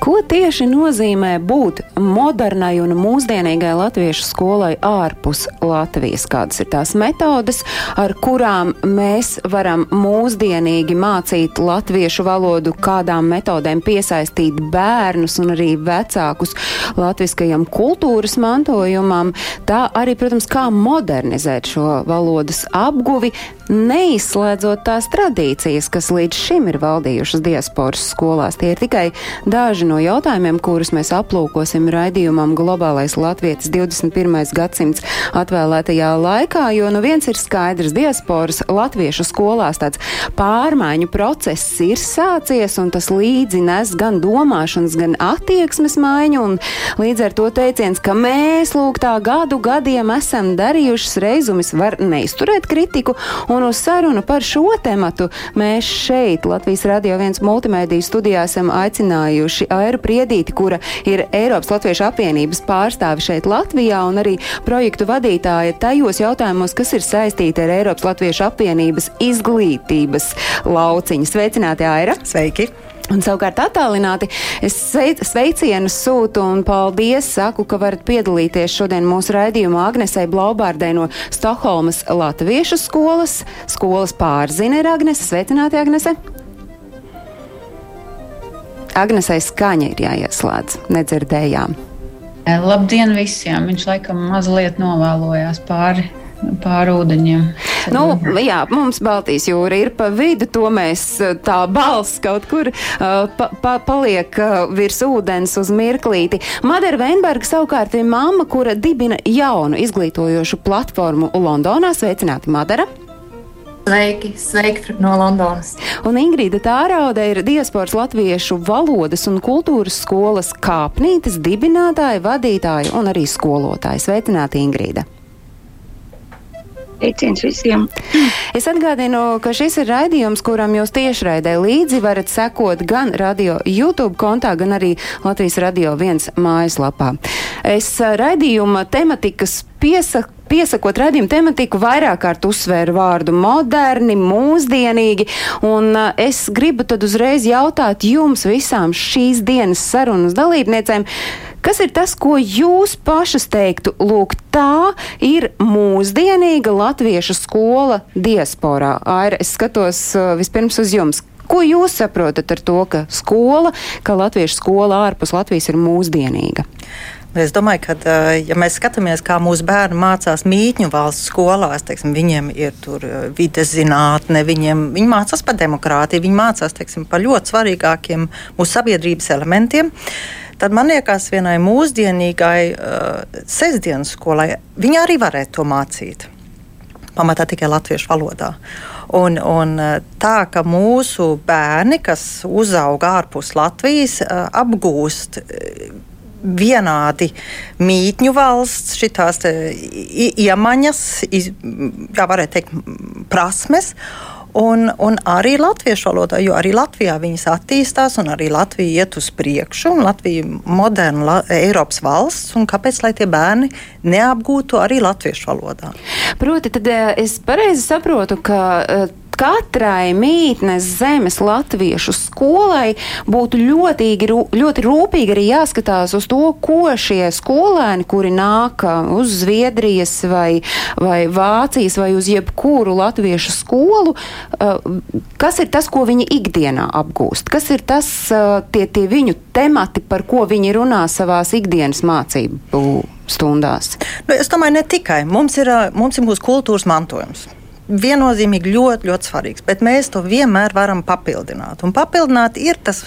Ko tieši nozīmē būt modernai un mūsdienīgai latviešu skolai ārpus Latvijas? Kādas ir tās metodes, ar kurām mēs varam mūsdienīgi mācīt latviešu valodu, kādām metodēm piesaistīt bērnus un arī vecākus latviskajam kultūras mantojumam, tā arī, protams, kā modernizēt šo valodas apguvi, neizslēdzot tās tradīcijas, kas līdz šim ir valdījušas diasporas skolās. Tie ir tikai daži no jautājumiem, kurus mēs aplūkosim raidījumam Globālais Latvijas 21. gadsimts atvēlētajā laikā, jo nu viens ir skaidrs, diasporas latviešu skolās tāds pārmaiņu process ir sācies, un tas līdzi nes gan domāšanas, gan attieksmes maiņu, un līdz ar to teiciens, ka mēs lūk tā gadu gadiem esam darījušas reizumis, var neizturēt kritiku, un uz sarunu par šo tematu mēs šeit, Latvijas Radio 1 multimēdiju studijā, esam aicinājuši Airu Priedīti, kura ir Eiropas Latviešu apvienības pārstāve šeit Latvijā un arī projektu vadītāja tajos jautājumos, kas ir saistīti ar Eiropas Latviešu apvienības izglītības lauciņu. Sveicināti, Aira! Sveiki! Un savukārt attālināti es sveicienus sūtu un paldies saku, ka varat piedalīties šodien mūsu raidījumā Agnesei Blaubārdai no Stokholmas Latviešu skolas. Skolas pārzina ir Agnese. Sveicināti, Agnese! Agnesei skaņa ir jāieslēdz, nedzirdējām. Labdien visiem! Viņš laikam mazliet novēlojās pāri pāri ūdeņiem. Nu, jā, mums Baltijas jūra ir pa vidu, to mēs tā balss kaut kur uh, pa, pa, paliek uh, virs ūdens uz mirklīti. Madara Veinberga savukārt ir mamma, kura dibina jaunu izglītojošu platformu Londonā. Sveicināti, Madara! Sveiki, sveiki no Londonas. Un Ingrīda Tāraude ir diasporas latviešu valodas un kultūras skolas kāpnītes dibinātāja, vadītāja un arī skolotāja. Sveicināti, Ingrīda! Teiciens visiem. Es atgādinu, ka šis ir raidījums, kuram jūs tiešraidē līdzi varat sekot gan radio YouTube kontā, gan arī Latvijas radio viens mājaslapā. Es raidījuma tematikas piesaku piesakot redzējumu tematiku, vairāk kārt uzsvēru vārdu moderni, mūsdienīgi, un es gribu tad uzreiz jautāt jums visām šīs dienas sarunas dalībniecēm, Kas ir tas, ko jūs pašas teiktu? Lūk, tā ir mūsdienīga latviešu skola diasporā. Aira, es skatos uh, vispirms uz jums. Ko jūs saprotat ar to, ka skola, ka latviešu skola ārpus Latvijas ir mūsdienīga? Es domāju, ka, uh, ja mēs skatāmies, kā mūsu bērni mācās mītņu valsts skolās, teiksim, viņiem ir uh, vides zinātne, viņiem, viņi mācās par demokrātiju, viņi mācās teiksim, par ļoti svarīgākiem mūsu sabiedrības elementiem. Tad man liekas, vienai mūsdienīgai uh, sestdienas skolai viņa arī varētu to mācīt. Pamatā tikai latviešu valodā. Un, un tā, ka mūsu bērni, kas uzaug ārpus Latvijas, apgūst vienādi mītņu valsts, šīs iemaņas, kā varētu teikt, prasmes. Un, un arī latviešu valodā, jo arī Latvijā viņas attīstās, un arī Latvija iet uz priekšu, un Latvija ir moderna la, Eiropas valsts, un kāpēc lai tie bērni neapgūtu arī latviešu valodā? Proti, tad eh, es pareizi saprotu, ka eh, katrai mītnes zemes latviešu skolai būtu ļoti, ļoti rūpīgi arī jāskatās uz to, ko šie skolēni, kuri nāk uz Zviedrijas vai, vai Vācijas vai uz jebkuru latviešu skolu, kas ir tas, ko viņi ikdienā apgūst, kas ir tas, tie, tie viņu temati, par ko viņi runā savās ikdienas mācību stundās. Nu, es domāju, ne tikai. Mums ir, mums ir mūsu kultūras mantojums viennozīmīgi ļoti, ļoti svarīgs, bet mēs to vienmēr varam papildināt. Un papildināt ir tas,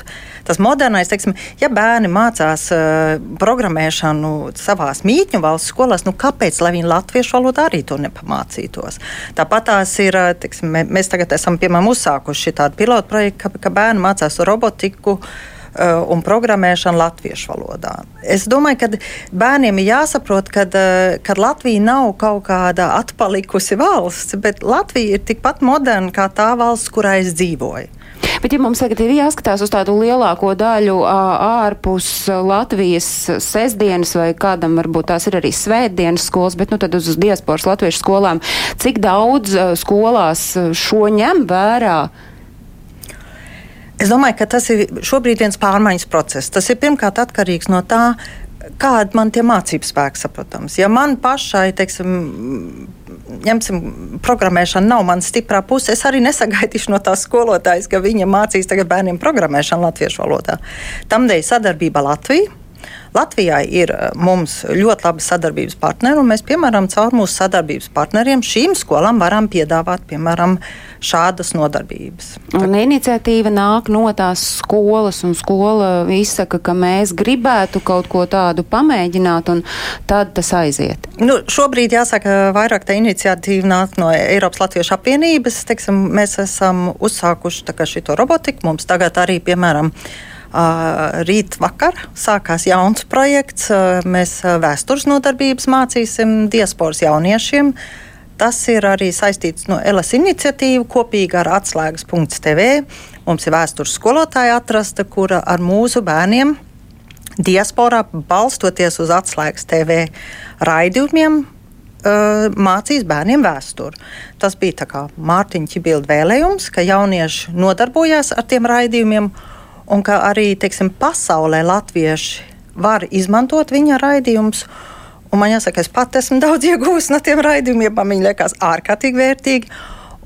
tas modernais, teiksim, ja bērni mācās uh, programmēšanu savā mītņu valsts skolās, nu kāpēc lai viņi latviešu valodā arī to nepamācītos? Tāpat tās ir, teiksim, mēs tagad esam piemēram uzsākuši tādu pilotu projektu, ka, ka bērni mācās robotiku uh, un programmēšana latviešu valodā. Es domāju, ka bērniem ir jāsaprot, ka uh, Latvija nav kaut kāda atpalikusi valsts, bet Latvija ir tikpat moderna kā tā valsts, kurā es dzīvoju. Bet, ja mums tagad ir jāskatās uz tādu lielāko daļu ārpus Latvijas sestdienas, vai kādam varbūt tās ir arī svētdienas skolas, bet nu tad uz diasporas latviešu skolām, cik daudz skolās šo ņem vērā? Es domāju, ka tas ir šobrīd viens pārmaiņas process. Tas ir pirmkārt atkarīgs no tā, kāda man tie mācību spēki saprotams. Ja man pašai, teiksim, ņemsim, programmēšana nav mana stiprā puse, es arī nesagaidīšu no tās skolotājas, ka viņa mācīs tagad bērniem programmēšanu latviešu valodā. Tamdēļ sadarbība Latvijā Latvijā ir eh, mums ļoti labi sadarbības partneri, un mēs, piemēram, caur mūsu sadarbības partneriem šīm skolām varam piedāvāt, piemēram, šādas nodarbības. Un iniciatīva nāk no tās skolas, un skola izsaka, ka mēs gribētu kaut ko tādu pamēģināt, un tad tas aiziet. Nu, šobrīd jāsaka, vairāk tā iniciatīva nāk no Eiropas Latviešu apvienības. Teiksim, mēs esam uzsākuši šo robotiku. Mums tagad arī, piemēram, Rīt vakar sākās jauns projekts. Mēs vēstures nodarbības mācīsim diasporas jauniešiem. Tas ir arī saistīts no LS iniciatīvu kopīgi ar atslēgas.tv. Mums ir vēstures skolotāja atrasta, kura ar mūsu bērniem diasporā balstoties uz atslēgas TV raidījumiem mācīs bērniem vēsturi. Tas bija Mārtiņa Čibilda vēlējums, ka jaunieši nodarbojās ar tiem raidījumiem un ka arī teiksim, pasaulē latvieši var izmantot viņa raidījumus. Un man jāsaka, es pat esmu daudz iegūmis no tiem raidījumiem, man viņi liekas ārkārtīgi vērtīgi.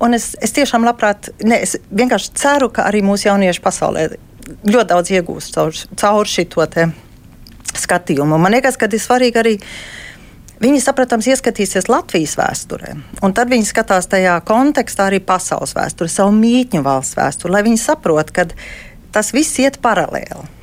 Un es, es tiešām labprāt, ne, es vienkārši ceru, ka arī mūsu jaunieši pasaulē ļoti daudz iegūst caur, caur šo skatījumu. Man liekas, ka ir svarīgi arī. Viņi, saprotams, ieskatīsies Latvijas vēsturē, un tad viņi skatās tajā kontekstā arī pasaules vēsturē, savu mītņu valsts vēsturē, lai viņi saprotu, ka tas viss iet paralēli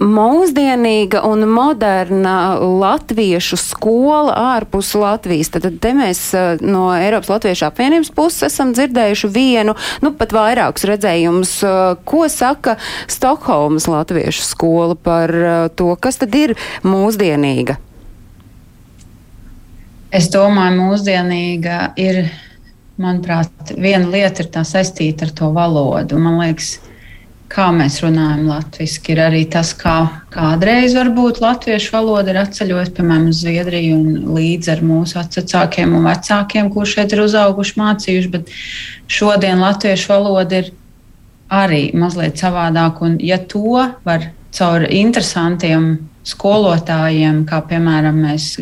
mūsdienīga un moderna latviešu skola ārpus Latvijas. Tad, tad mēs eh, no Eiropas Latviešu apvienības puses esam dzirdējuši vienu, nu pat vairākus redzējumus, eh, ko saka Stokholmas latviešu skola par eh, to, kas tad ir mūsdienīga. Es domāju, mūsdienīga ir, manuprāt, viena lieta ir tā saistīta ar to valodu. Man liekas, kā mēs runājam latviešu, ir arī tas, kā kādreiz varbūt latviešu valoda ir atceļojusi, piemēram, uz Zviedriju un līdz ar mūsu vecākiem un vecākiem, kurš šeit ir uzauguši, mācījuši, bet šodien latviešu valoda ir arī mazliet savādāk, un ja to var caur interesantiem skolotājiem, kā piemēram mēs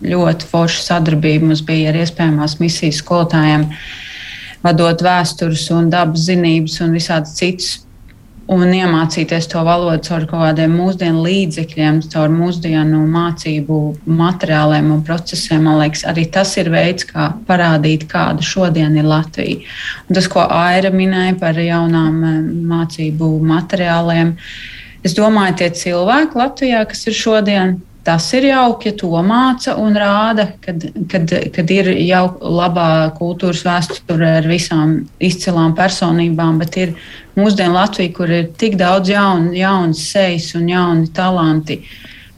ļoti forša sadarbība mums bija ar iespējamās misijas skolotājiem, vadot vēstures un dabas zinības un visādas citas un iemācīties to valodu caur kaut kādiem mūsdienu līdzekļiem, caur mūsdienu mācību materiāliem un procesiem. Man liekas, arī tas ir veids, kā parādīt, kāda šodien ir Latvija. Un tas, ko Aira minēja par jaunām eh, mācību materiāliem, es domāju, tie cilvēki Latvijā, kas ir šodien, Tas ir jauki, ja to māca un rāda, kad, kad, kad ir jau labā kultūras vēsture ar visām izcilām personībām, bet ir mūsdienu Latvija, kur ir tik daudz jaunu, jaunas sejas un jauni talanti.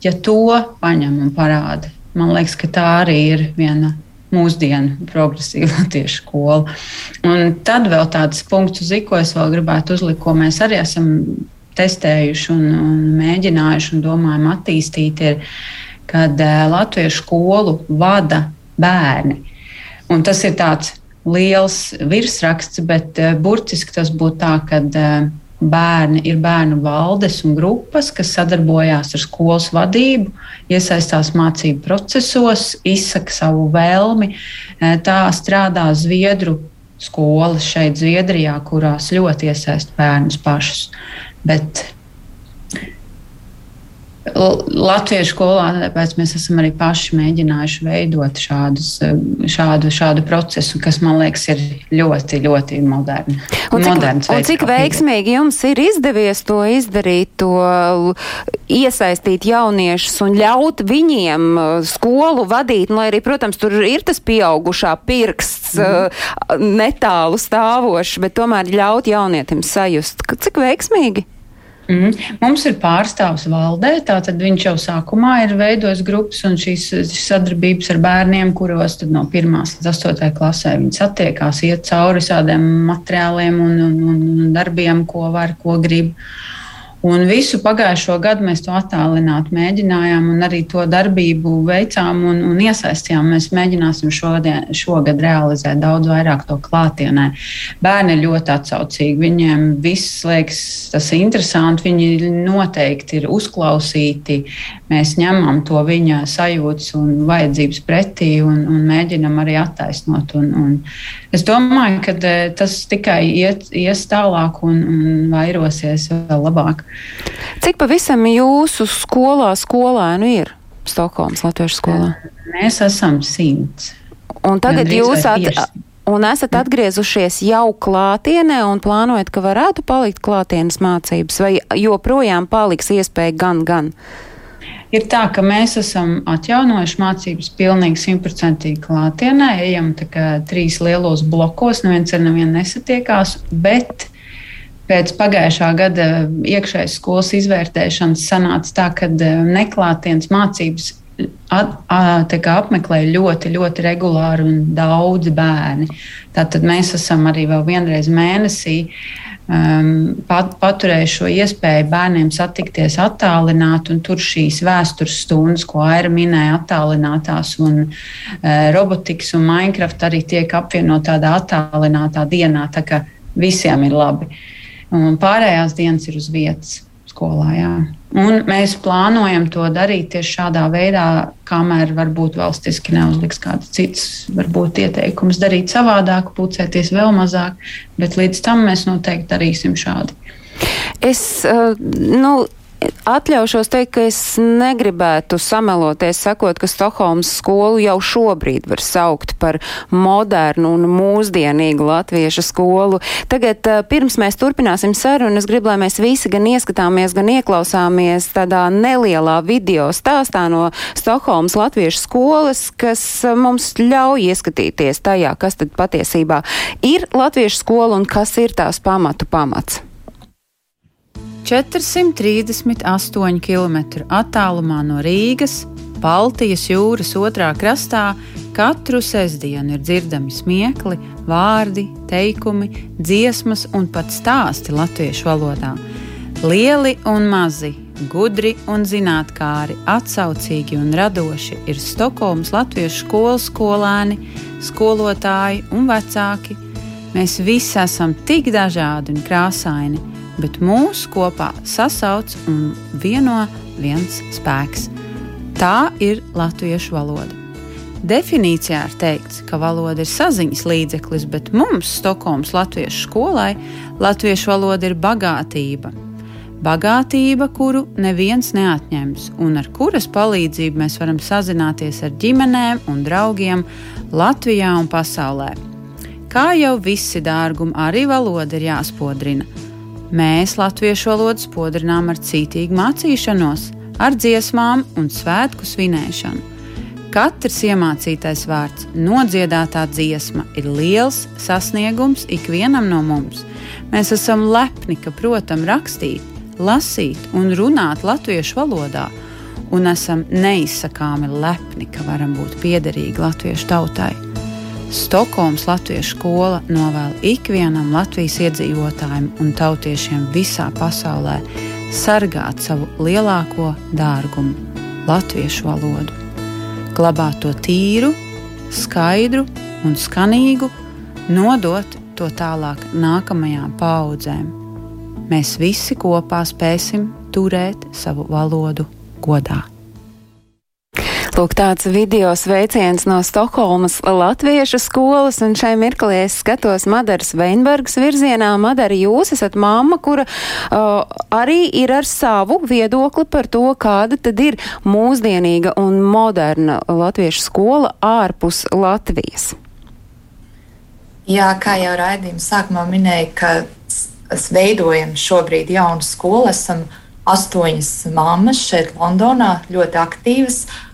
Ja to paņem un parāda, man liekas, ka tā arī ir viena mūsdienu progresīva latviešu skola. Un tad vēl tāds punkts, uz ko es vēl gribētu uzlikt, ko mēs arī esam testējuši un, un mēģinājuši un domājam attīstīt, ir, kad uh, latviešu skolu vada bērni. Un tas ir tāds liels virsraksts, bet uh, burtiski tas būtu tā, ka uh, bērni ir bērnu valdes un grupas, kas sadarbojās ar skolas vadību, iesaistās mācību procesos, izsaka savu vēlmi. Tā strādā Zviedru skolas šeit, Zviedrijā, kurās ļoti iesaist bērnus pašus. Bet Latviešu skolā, tāpēc mēs esam arī paši mēģinājuši veidot šādus, šādu, šādu procesu, kas man liekas ir ļoti, ļoti moderni. Un cik, moderns un cik veiksmīgi jums ir izdevies to izdarīt, to iesaistīt jauniešus un ļaut viņiem uh, skolu vadīt, lai arī, protams, tur ir tas pieaugušā pirksts mm. netālu stāvošs, bet tomēr ļaut jaunietim sajust, cik veiksmīgi? Mm. Mums ir pārstāvs valdē, tātad viņš jau sākumā ir veidojis grupas un šīs sadarbības ar bērniem, kuros no 1 līdz 8 klasē viņi satiekās, iet cauri visādiem materiāliem un, un, un darbiem, ko var, ko grib. Un visu pagājušo gadu mēs to attālināt mēģinājām, un arī to darbību veicām un, un iesaistījām. Mēs mēģināsim šodien, šogad realizēt daudz vairāk to klātienē. Bērni ir ļoti atsaucīgi. Viņiem viss liekas tas interesanti. Viņi noteikti ir uzklausīti. Mēs ņemam to viņa sajūtas un vajadzības pretī un, un mēģinam arī attaisnot. Un, un es domāju, ka eh, tas tikai iet, ies tālāk un, un vairosies vēl labāk. Cik pavisam jūsu skolā skolēnu ir Stokholmas Latviešu skolā? Mēs esam simts. Un tagad jūs at, un esat atgriezušies jau klātienē un plānojat, ka varētu palikt klātienes mācības, vai joprojām paliks iespēja gan, gan? Ir tā, ka mēs esam atjaunojuši mācības pilnīgi simtprocentīgi klātienē, ejam tā kā trīs lielos blokos, neviens ar nevienu nesatiekās, bet Pēc pagājušā gada iekšējās skolas izvērtēšanas sanāca tā, ka e, neklātienes mācības at, at, apmeklēja ļoti, ļoti regulāri un daudzi bērni. Tātad mēs esam arī vēl vienreiz mēnesī um, pat, paturējuši šo iespēju bērniem satikties attālināti, un tur šīs vēstures stundas, ko Aira minēja, attālinātās un uh, robotikas un Minecraft arī tiek apvienot tādā attālinātā dienā, tā ka visiem ir labi. Uh, un pārējās dienas ir uz vietas skolā. Jā. Un mēs plānojam to darīt tieši šādā veidā, kamēr varbūt valstiski neuzliks kāds cits, varbūt ieteikums darīt savādāk, pulcēties vēl mazāk, bet līdz tam mēs noteikti darīsim šādi. Es, uh, nu, atļaušos teikt, ka es negribētu sameloties, sakot, ka Stokholmas skolu jau šobrīd var saukt par modernu un mūsdienīgu latviešu skolu. Tagad, eh, pirms mēs turpināsim sarunu, es gribu, lai mēs visi gan ieskatāmies, gan ieklausāmies tādā nelielā video stāstā no Stokholmas latviešu skolas, kas eh, mums ļauj ieskatīties tajā, kas tad patiesībā ir latviešu skola un kas ir tās pamatu pamats. 438 km attālumā no Rīgas, Baltijas jūras otrā krastā, katru sestdienu ir dzirdami smiekli, vārdi, teikumi, dziesmas un pat stāsti latviešu valodā. Lieli un mazi, gudri un zinātnākāri, atsaucīgi un radoši ir Stokholmas latviešu skolas skolēni, skolotāji un vecāki. Mēs visi esam tik dažādi un krāsaini bet mūs kopā sasauc un vieno viens spēks. Tā ir latviešu valoda. Definīcijā ir teikts, ka valoda ir saziņas līdzeklis, bet mums, Stokholmas latviešu skolai, latviešu valoda ir bagātība. Bagātība, kuru neviens neatņems, un ar kuras palīdzību mēs varam sazināties ar ģimenēm un draugiem Latvijā un pasaulē. Kā jau visi dārgumi, arī valoda ir jāspodrina Mēs latviešu valodu spodrinām ar cītīgu mācīšanos, ar dziesmām un svētku svinēšanu. Katrs iemācītais vārds, nodziedātā dziesma ir liels sasniegums ikvienam no mums. Mēs esam lepni, ka protam rakstīt, lasīt un runāt latviešu valodā, un esam neizsakāmi lepni, ka varam būt piederīgi latviešu tautai. Stokholmas Latviešu skola novēl ikvienam Latvijas iedzīvotājam un tautiešiem visā pasaulē sargāt savu lielāko dārgumu, latviešu valodu, glabāt to tīru, skaidru un skanīgu, nodot to tālāk nākamajām paudzēm. Mēs visi kopā spēsim turēt savu valodu godā. Lūk, tāds video sveiciens no Stokholmas latviešu skolas, un šai mirklī es skatos Madaras Veinbergas virzienā. Madara, jūs esat mamma, kura uh, arī ir ar savu viedokli par to, kāda tad ir mūsdienīga un moderna latviešu skola ārpus Latvijas. Jā, kā jau raidījuma sākumā minēja, ka veidojam šobrīd jaunu skolu. Esam astoņas mammas šeit, Londonā, ļoti aktīvas. Uh,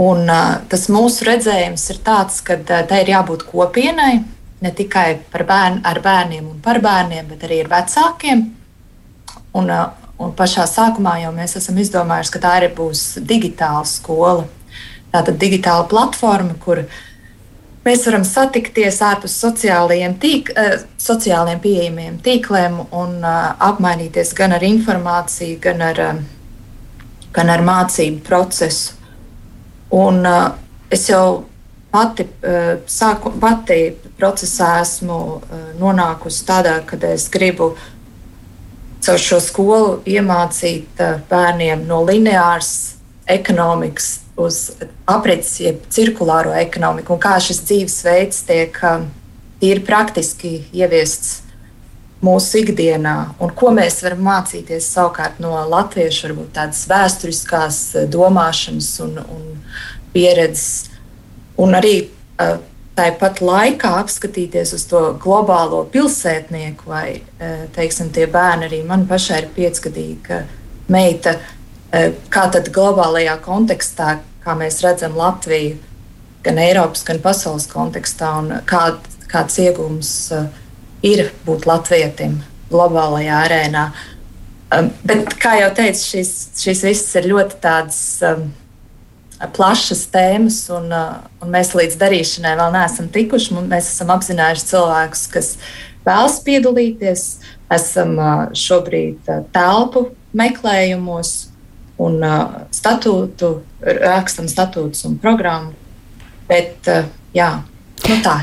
Un, tas mūsu redzējums ir tāds, ka tai ir jābūt kopienai, ne tikai bērn, ar bērniem un par bērniem, bet arī ar vecākiem. Un, Un pašā sākumā jau mēs esam izdomājuši, ka tā arī būs digitāla skola. Tātad digitāla platforma, kur mēs varam satikties ārpus sociālajiem, tīk, sociālajiem pieejamiem tīkliem un apmainīties gan ar informāciju, gan ar, gan ar mācību procesu. Un, uh, es jau pati, uh, sāku, pati procesā esmu uh, nonākusi tādā, ka es gribu caur šo skolu iemācīt uh, bērniem no lineāras ekonomikas uz aprits, jeb cirkulāro ekonomiku, un kā šis dzīvesveids tiek uh, tīri praktiski ieviests mūsu ikdienā, un ko mēs varam mācīties savukārt no latviešu, varbūt tādas vēsturiskās domāšanas un, un pieredzes, un arī uh, tāpat laikā apskatīties uz to globālo pilsētnieku, vai teiksim, tie bērni, arī man pašai ir piecgadīga meita, kā tad globālajā kontekstā, kā mēs redzam Latviju, gan Eiropas, gan pasaules kontekstā, un kā, kāds iegūms ir būt latvietim globālajā arēnā. Bet, kā jau teicu, šis, šis viss ir ļoti tāds um, plašas tēmas, un, uh, un mēs līdz darīšanai vēl neesam tikuši. Mēs esam apzinājuši cilvēkus, kas vēlas piedalīties. Esam uh, šobrīd uh, telpu meklējumos un statūtu, rakstam statūtus un programmu. Bet, jā, Nu tā,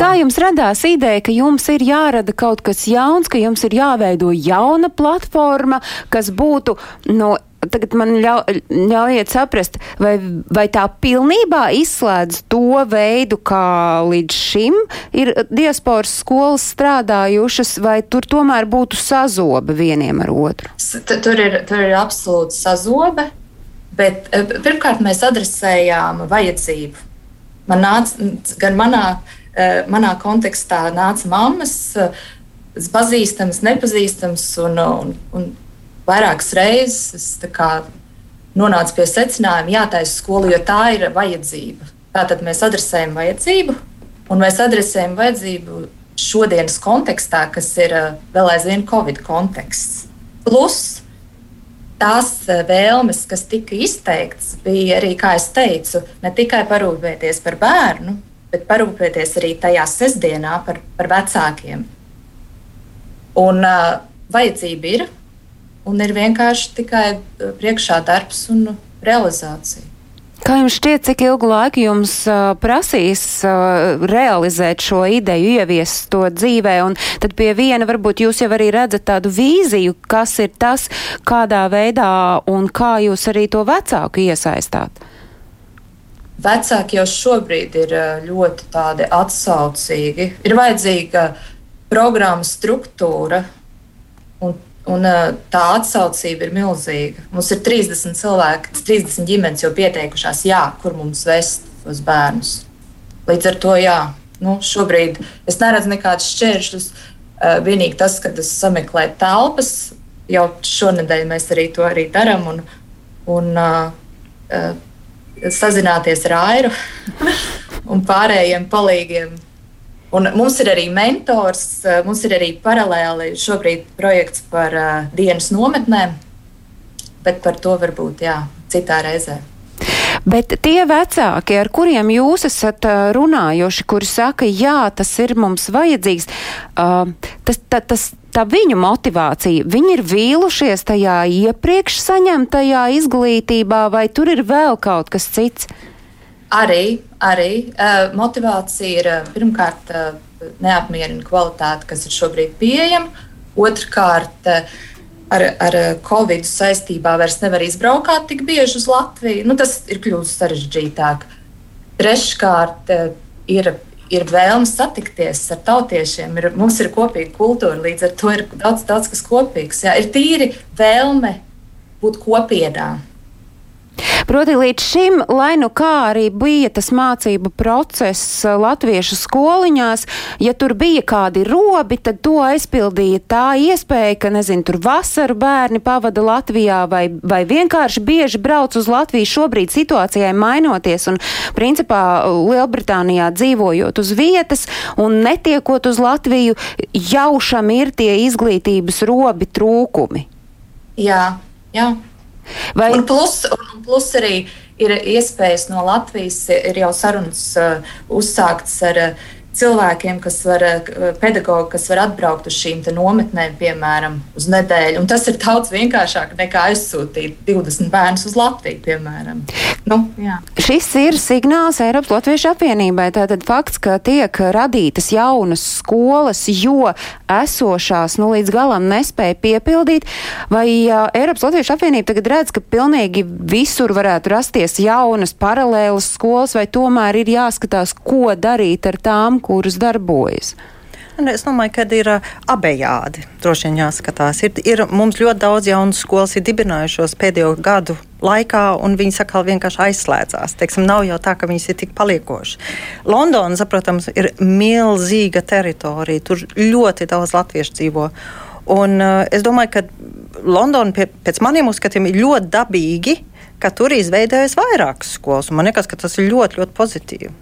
kā jums radās ideja, ka jums ir jārada kaut kas jauns, ka jums ir jāveido jauna platforma, kas būtu no tagad man ļau, ļaujiet saprast, vai, vai tā pilnībā izslēdz to veidu, kā līdz šim ir diasporas skolas strādājušas, vai tur tomēr būtu sazobe vieniem ar otru? Tur ir, tur ir absolūti sazobe, bet e, pirmkārt mēs adresējām vajadzību. Man nāca, gan manā, e, manā kontekstā nāca mammas, e, pazīstams, nepazīstams, un, un, un vairākas reizes nonācu pie secinājuma, jātaisa skola, jo tā ir vajadzība. Tātad mēs adresējam vajadzību, un mēs adresējam vajadzību šodienas kontekstā, kas ir eh, vēl aizvien Covid konteksts. Plus tās eh, vēlmes, kas tika izteikts, bija arī, kā jau teicu, ne tikai parūpēties par bērnu, bet parūpēties arī tajā sestdienā par, par vecākiem. Un uh, vajadzība ir, un ir vienkārši tikai uh, priekšā darbs un realizācija. Kā jums šķiet, cik ilgu laiku jums uh, prasīs uh, realizēt šo ideju, ieviest to dzīvē, un tad pie viena varbūt jūs jau arī redzat tādu vīziju, kas ir tas, kādā veidā un kā jūs arī to vecāku iesaistāt? Vecāki jau šobrīd ir ļoti tādi atsaucīgi. Ir vajadzīga programmas struktūra un Un, tā atsaucība ir milzīga. Mums ir 30 cilvēki, 30 ģimenes jau pieteikušās, jā, kur mums vest tos bērnus. Līdz ar to, jā, nu, šobrīd es neredzu nekādus šķēršļus. Vienīgi tas, ka es sameklēju telpas, jau šonadēļ mēs arī to arī darām. Un, un uh, sazināties ar Airu un pārējiem palīgiem Un mums ir arī mentors, eh, mums ir arī paralēli šobrīd projekts par uh, dienas nometnēm, bet par to varbūt jā, citā reizē. Bet tie vecāki, ar kuriem jūs esat uh, runājuši, kuri saka, jā, tas ir mums vajadzīgs, uh, tas, ta, tas, tā viņu motivācija, viņi ir vīlušies tajā iepriekš saņemtajā izglītībā, vai tur ir vēl kaut kas cits? Arī, arī uh, motivācija ir uh, pirmkārt uh, neapmierina kvalitāte, kas ir šobrīd pieejama. Otrkārt, ar, ar Covid saistībā vairs nevar izbraukāt tik bieži uz Latviju. Nu, tas ir kļuvis sarežģītāk. Treškārt, ir, ir vēlme satikties ar tautiešiem. Ir, mums ir kopīga kultūra, līdz ar to ir daudz, daudz kas kopīgs. Jā. Ir tīri vēlme būt kopienā. Proti, līdz šim, lai nu kā arī bija tas mācību process uh, latviešu skoliņās, ja tur bija kādi robi, tad to aizpildīja tā iespēja, ka, nezinu, tur vasaru bērni pavada Latvijā vai, vai vienkārši bieži brauc uz Latviju šobrīd situācijai mainoties un, principā, Lielbritānijā dzīvojot uz vietas un netiekot uz Latviju, jaušam ir tie izglītības robi trūkumi. Jā, jā. Vai... Un, plus, un plus arī ir iespējas no Latvijas, ir jau sarunas uh, uzsāktas ar uh, cilvēkiem, kas var, eh, pedagogi, kas var atbraukt uz šīm nometnēm, piemēram, uz nedēļu. Un tas ir daudz vienkāršāk nekā aizsūtīt 20 bērnus uz Latviju, piemēram. Nu, jā. Šis ir signāls Eiropas Latviešu apvienībai. Tātad fakts, ka tiek radītas jaunas skolas, jo esošās nu, līdz galam nespēja piepildīt, vai uh, Eiropas Latviešu apvienība tagad redz, ka pilnīgi visur varētu rasties jaunas paralēlas skolas, vai tomēr ir jāskatās, ko darīt ar tām, kuras darbojas? Es domāju, ka ir abejādi. Droši vien jāskatās. Ir, ir mums ļoti daudz jaunu skolas, ir dibinājušos pēdējo gadu laikā, un viņi atkal vienkārši aizslēdzās. Teiksim, nav jau tā, ka viņas ir tik paliekošas. Londona, protams, ir milzīga teritorija. Tur ļoti daudz latviešu dzīvo. Un, uh, es domāju, ka Londona pie, pēc maniem uzskatiem ir ļoti dabīgi, ka tur izveidojas vairākas skolas. Man liekas, ka tas ir ļoti, ļoti pozitīvi.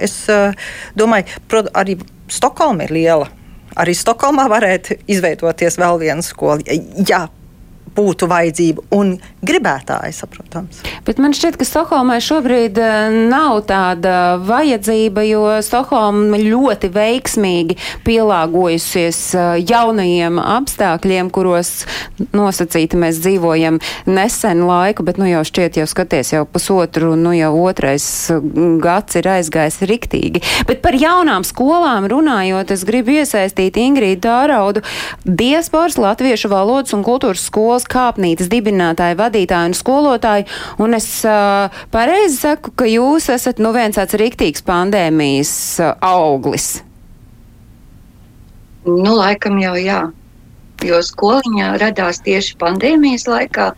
Es uh, domāju, arī Stokholma ir liela. Arī Stokholmā varētu izveidoties vēl viena skola. Ja būtu vajadzība un gribētāji, saprotams. Bet man šķiet, ka Stokholmai šobrīd eh, nav tāda vajadzība, jo Stokholma ļoti veiksmīgi pielāgojusies eh, jaunajiem apstākļiem, kuros nosacīti mēs dzīvojam nesen laiku, bet nu jau šķiet, jau skaties, jau pusotru, nu jau otrais gads ir aizgājis riktīgi. Bet par jaunām skolām runājot, es gribu iesaistīt Ingrīdu Dāraudu, diasporas latviešu valodas un kultūras skolas kāpnītes dibinātāji, vadītāji un skolotāji. Un es uh, pareizi saku, ka jūs esat nu viens tāds riktīgs pandēmijas uh, auglis. Nu, laikam jau jā. Jo skoliņā radās tieši pandēmijas laikā,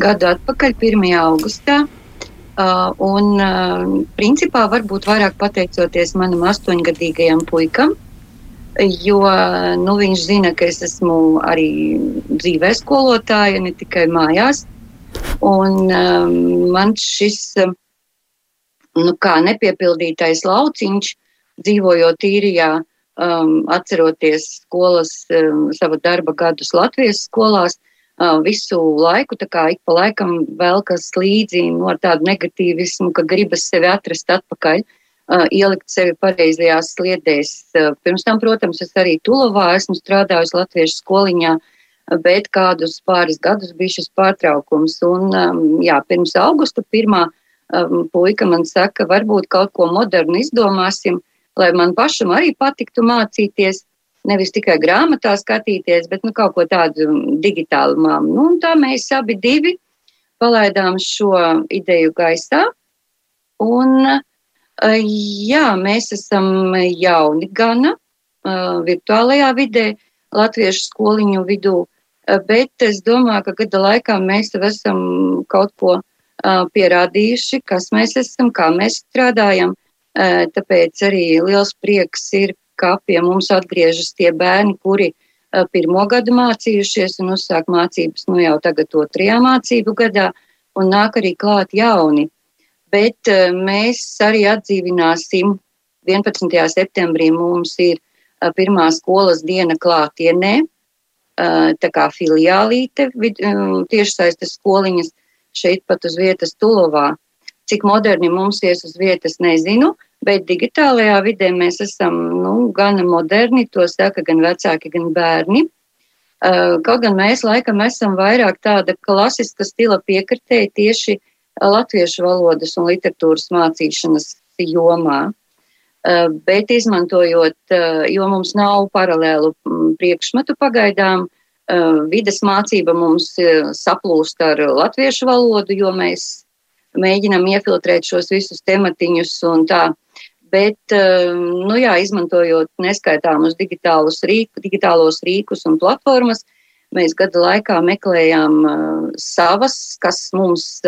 gadu atpakaļ, 1. augustā. Uh, un, uh, principā, varbūt vairāk pateicoties manam astoņgadīgajam puikam, jo nu, viņš zina, ka es esmu arī dzīvē skolotāja, ne tikai mājās. Un um, man šis nu, kā nepiepildītais lauciņš, dzīvojot īrijā, um, atceroties skolas, um, sava darba gadus Latvijas skolās, uh, visu laiku, tā kā ik pa laikam vēl kas līdzi no tādu negatīvismu, ka gribas sevi atrast atpakaļ. Uh, ielikt sevi pareizajās sliedēs. Pirms tam, protams, es arī Tulovā esmu strādājusi latviešu skoliņā, bet kādus pāris gadus bija šis pārtraukums. Un, jā, pirms augusta pirmā puika man saka, varbūt kaut ko modernu izdomāsim, lai man pašam arī patiktu mācīties. Nevis tikai grāmatā skatīties, bet nu, kaut ko tādu digitālu māmu. Nu, tā mēs abi divi palaidām šo ideju gaisā. Un uh, Jā, mēs esam jauni gana virtuālajā vidē, latviešu skoliņu vidū, bet es domāju, ka gada laikā mēs jau esam kaut ko pierādījuši, kas mēs esam, kā mēs strādājam. Tāpēc arī liels prieks ir, ka pie mums atgriežas tie bērni, kuri pirmo gadu mācījušies un uzsāk mācības nu jau tagad otrajā mācību gadā, un nāk arī klāt jauni bet eh, mēs arī atdzīvināsim 11. septembrī mums ir eh, pirmā skolas diena klātienē, eh, tā kā filiālīte tiešsaistes skoliņas šeit pat uz vietas Tulovā. Cik moderni mums ies uz vietas, nezinu, bet digitālajā vidē mēs esam nu, gan moderni, to saka gan vecāki, gan bērni. Kaut gan mēs laikam esam vairāk tāda klasiska stila piekritēji tieši uh, latviešu valodas un literatūras mācīšanas jomā. Eh, bet izmantojot, eh, jo mums nav paralēlu mm, priekšmetu pagaidām, eh, vides mācība mums saplūst ar latviešu valodu, jo mēs mēģinam iefiltrēt šos visus tematiņus un tā. Bet, nu jā, izmantojot neskaitāmus digitālos, rīku, digitālos rīkus un platformas, mēs gada laikā meklējām savas, kas mums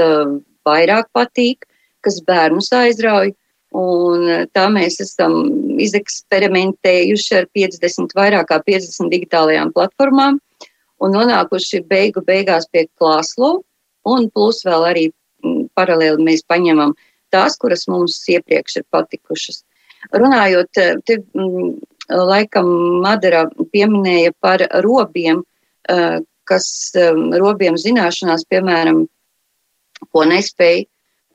vairāk patīk, kas bērnus aizrauj. Un eh, tā mēs esam izeksperimentējuši ar 50, vairāk kā 50 digitālajām platformām un nonākuši beigu beigās pie Klāslo. Un plus vēl arī mm, paralēli mēs paņemam tās, kuras mums iepriekš ir patikušas. Runājot, eh, te mm, laikam Madara pieminēja par robiem, eh, kas robiem zināšanās, piemēram, ko nespēja,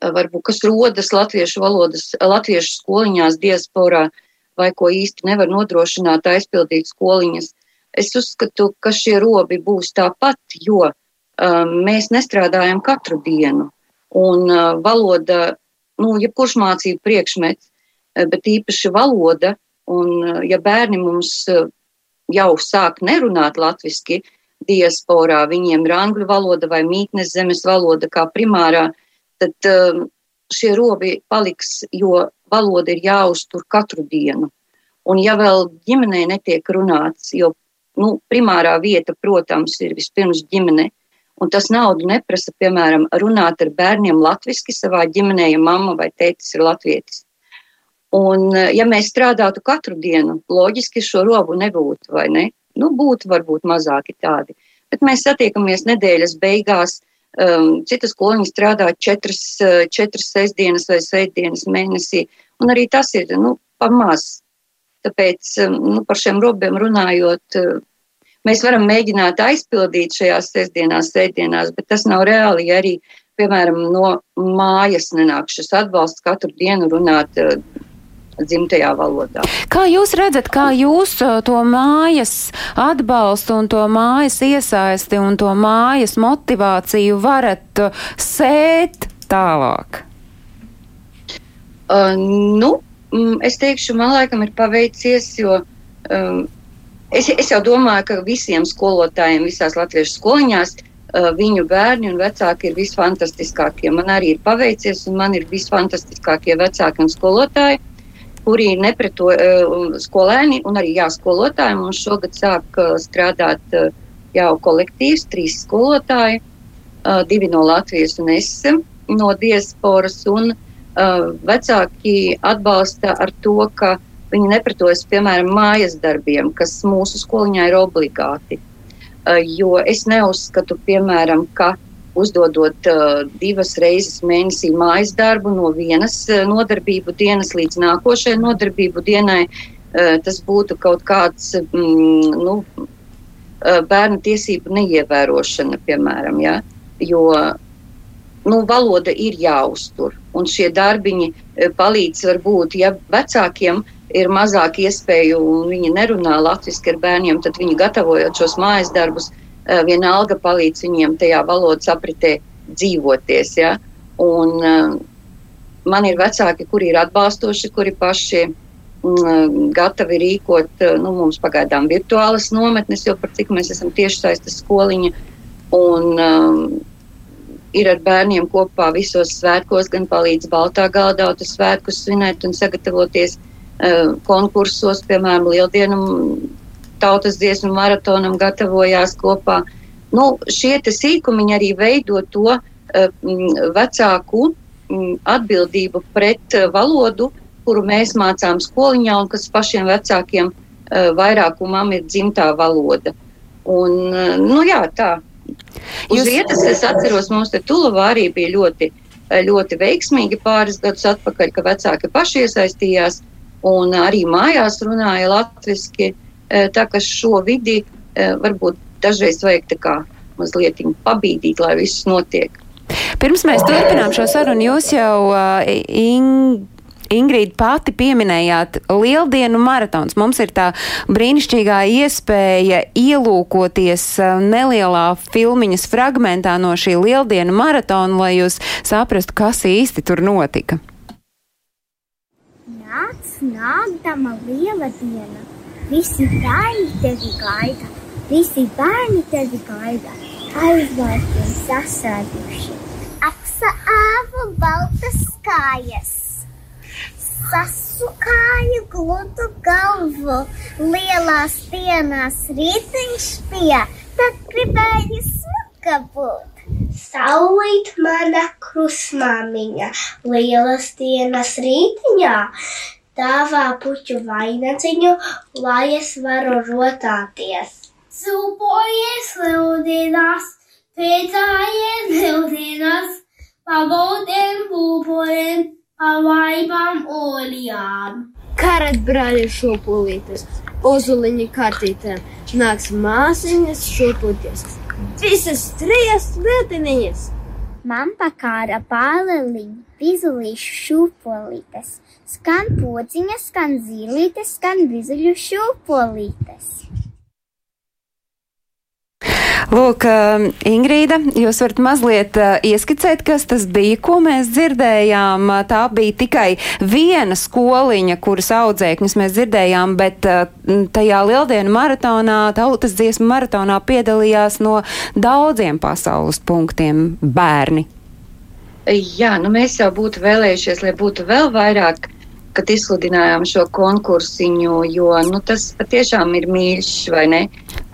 varbūt kas rodas latviešu valodas, latviešu skoliņās diasporā, vai ko īsti nevar nodrošināt aizpildīt skoliņas. Es uzskatu, ka šie robi būs tāpat, jo um, mēs nestrādājam katru dienu. Un uh, valoda, nu, jebkurš mācību priekšmets, bet īpaši valoda, un uh, ja bērni mums uh, jau sāk nerunāt latviski, diasporā, viņiem ir angļu valoda vai mītnes zemes valoda kā primārā, tad um, šie robi paliks, jo valoda ir jāuztur katru dienu. Un ja vēl ģimenē netiek runāts, jo nu, primārā vieta, protams, ir vispirms ģimene, un tas naudu neprasa, piemēram, runāt ar bērniem latviski savā ģimenē, ja mamma vai tētis ir latvietis. Un, ja mēs strādātu katru dienu, loģiski šo robu nebūtu, vai ne? Nu, būtu varbūt mazāki tādi. Bet mēs satiekamies nedēļas beigās. Um, citas skoliņas strādā četras, četras sestdienas vai svētdienas mēnesī, un arī tas ir nu, pamazs. Tāpēc um, nu, par šiem robiem runājot, uh, mēs varam mēģināt aizpildīt šajās sestdienās, sēdienās, bet tas nav reāli, ja arī, piemēram, no mājas nenāk šis atbalsts katru dienu runāt uh, dzimtajā valodā. Kā jūs redzat, kā jūs uh, to mājas atbalstu un to mājas iesaisti un to mājas motivāciju varat sēt tālāk? Uh, nu, mm, es teikšu, man laikam ir paveicies, jo um, es, es jau domāju, ka visiem skolotājiem visās latviešu skoliņās uh, viņu bērni un vecāki ir visfantastiskākie. Man arī ir paveicies, un man ir visfantastiskākie vecāki un skolotāji, kuri nepreto uh, skolēni un arī jā, skolotāji. Mums šogad sāk uh, strādāt uh, jau kolektīvs, trīs skolotāji, divi no Latvijas un es no diasporas. Un, vecāki atbalsta ar to, ka viņi nepratojas, piemēram, mājas darbiem, kas mūsu skoliņā ir obligāti. Jo es neuzskatu, piemēram, ka uzdodot uh, divas reizes mēnesī mājas darbu no vienas nodarbību dienas līdz nākošajai nodarbību dienai, tas būtu kaut kāds mm, nu, bērnu tiesību neievērošana, piemēram. Ja? Jo nu, valoda ir jāuztur. Un šie darbiņi e, palīdz varbūt, ja vecākiem ir mazāk iespēju un viņi nerunā latviešu ar bērniem, tad viņi gatavojot šos mājas darbus, e, vienalga palīdz viņiem tajā valodas apritē dzīvoties. Ja? Un, e, man ir vecāki, kuri ir atbalstoši, kuri paši mm, gatavi rīkot nu, mums pagaidām virtuālas nometnes, jo par cik mēs esam tieši saistīti skoliņa. Un, um, ir ar bērniem kopā visos svētkos, gan palīdz Baltā galdautu svētkus svinēt un sagatavoties uh, konkursos, piemēram, Lieldienu tautas dziesmu maratonam gatavojās kopā. Nu, šie sīkumiņi arī veido to uh, vecāku um, atbildību pret uh, valodu, kuru mēs mācām skoliņā un kas pašiem vecākiem uh, vairākumam ir dzimtā valoda. Un, uh, nu, jā, tā, Uz Jūs... vietas es atceros, mums te Tulavā arī bija ļoti, ļoti veiksmīgi pāris gadus atpakaļ, ka vecāki paši iesaistījās un arī mājās runāja latviski. Eh, tā ka šo vidi eh, varbūt dažreiz vajag tā kā mazliet pabīdīt, lai viss notiek. Pirms mēs turpinām šo sarunu, jūs jau uh, Ing Ingrīda pati pieminējāt Lieldienu maratons. Mums ir tā brīnišķīgā iespēja ielūkoties nelielā filmiņas fragmentā no šī Lieldienu maratona, lai jūs saprastu, kas īsti tur notika. Nāc, nākdama liela diena, visi bērni tevi gaida, visi bērni tevi gaida, aizvārtiem sasēduši. Aksa āva baltas kājas sasukāju gludu galvu. Lielās dienās rītiņš bija, tad gribēju smuka būt. Saulīt mana krusmāmiņa, lielas dienas rītiņā, dāvā puķu vainadziņu, lai es varu rotāties. Supojies lieldienās, priecājies lieldienās, pagaudiem būporiem Avaibām olijām. Karat brāļi šūpulītes, ozuliņi kartītēm, nāks māsiņas šūpūties, Visas trīs lietiņas! Man pakāra pārliņa, bizulīšu šūpolītes, skan pociņas, skan zīlītes, skan bizuļu šūpolītes. Lūk, Ingrīda, jūs varat mazliet ieskicēt, kas tas bija, ko mēs dzirdējām. Tā bija tikai viena skoliņa, kuras audzēkņus mēs dzirdējām, bet tajā lieldienu maratonā, tautas dziesmu maratonā piedalījās no daudziem pasaules punktiem bērni. Jā, nu mēs jau būtu vēlējušies, lai būtu vēl vairāk kad izsludinājām šo konkursiņu, jo nu, tas patiešām ir mīļš, vai ne?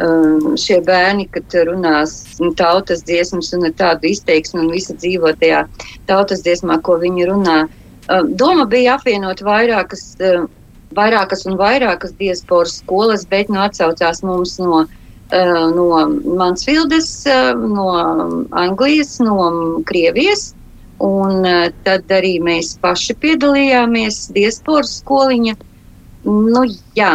Um, šie bērni, kad runās nu, tautas dziesmas un tādu izteiksmi un visi dzīvo tajā tautas dziesmā, ko viņi runā. Um, doma bija apvienot vairākas, um, vairākas un vairākas diasporas skolas, bet nu atsaucās mums no uh, no Mansfildes, uh, no Anglijas, no Krievijas. Un uh, tad arī mēs paši piedalījāmies diasporas skoliņa. Nu, jā,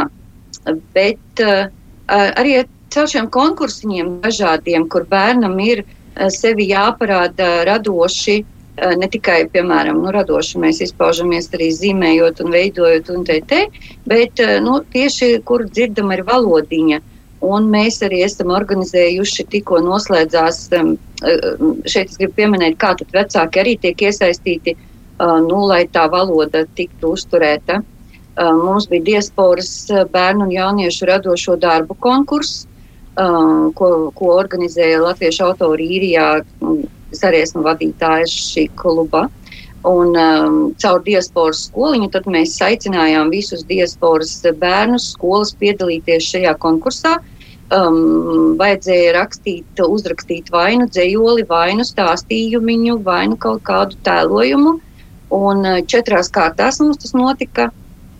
bet uh, arī caur šiem konkursiņiem dažādiem, kur bērnam ir uh, sevi jāparāda radoši, uh, ne tikai, piemēram, nu, radoši mēs izpaužamies arī zīmējot un veidojot un te te, bet uh, nu, tieši, kur dzirdam ir valodiņa. Un mēs arī esam organizējuši, tikko noslēdzās um, šeit es gribu pieminēt, kā tad vecāki arī tiek iesaistīti, nu, lai tā valoda tiktu uzturēta. Mums bija diasporas bērnu un jauniešu radošo darbu konkurss, ko, ko organizēja Latviešu autori īrijā. Es arī esmu vadītājs šī kluba. Un um, caur diasporas skoliņu mēs aicinājām visus diasporas bērnus, skolas piedalīties šajā konkursā. Um, vajadzēja rakstīt, uzrakstīt vai nu dzējoli, vai nu stāstījumu, vai nu kaut kādu tēlojumu. Un uh, četrās kārtās mums tas notika.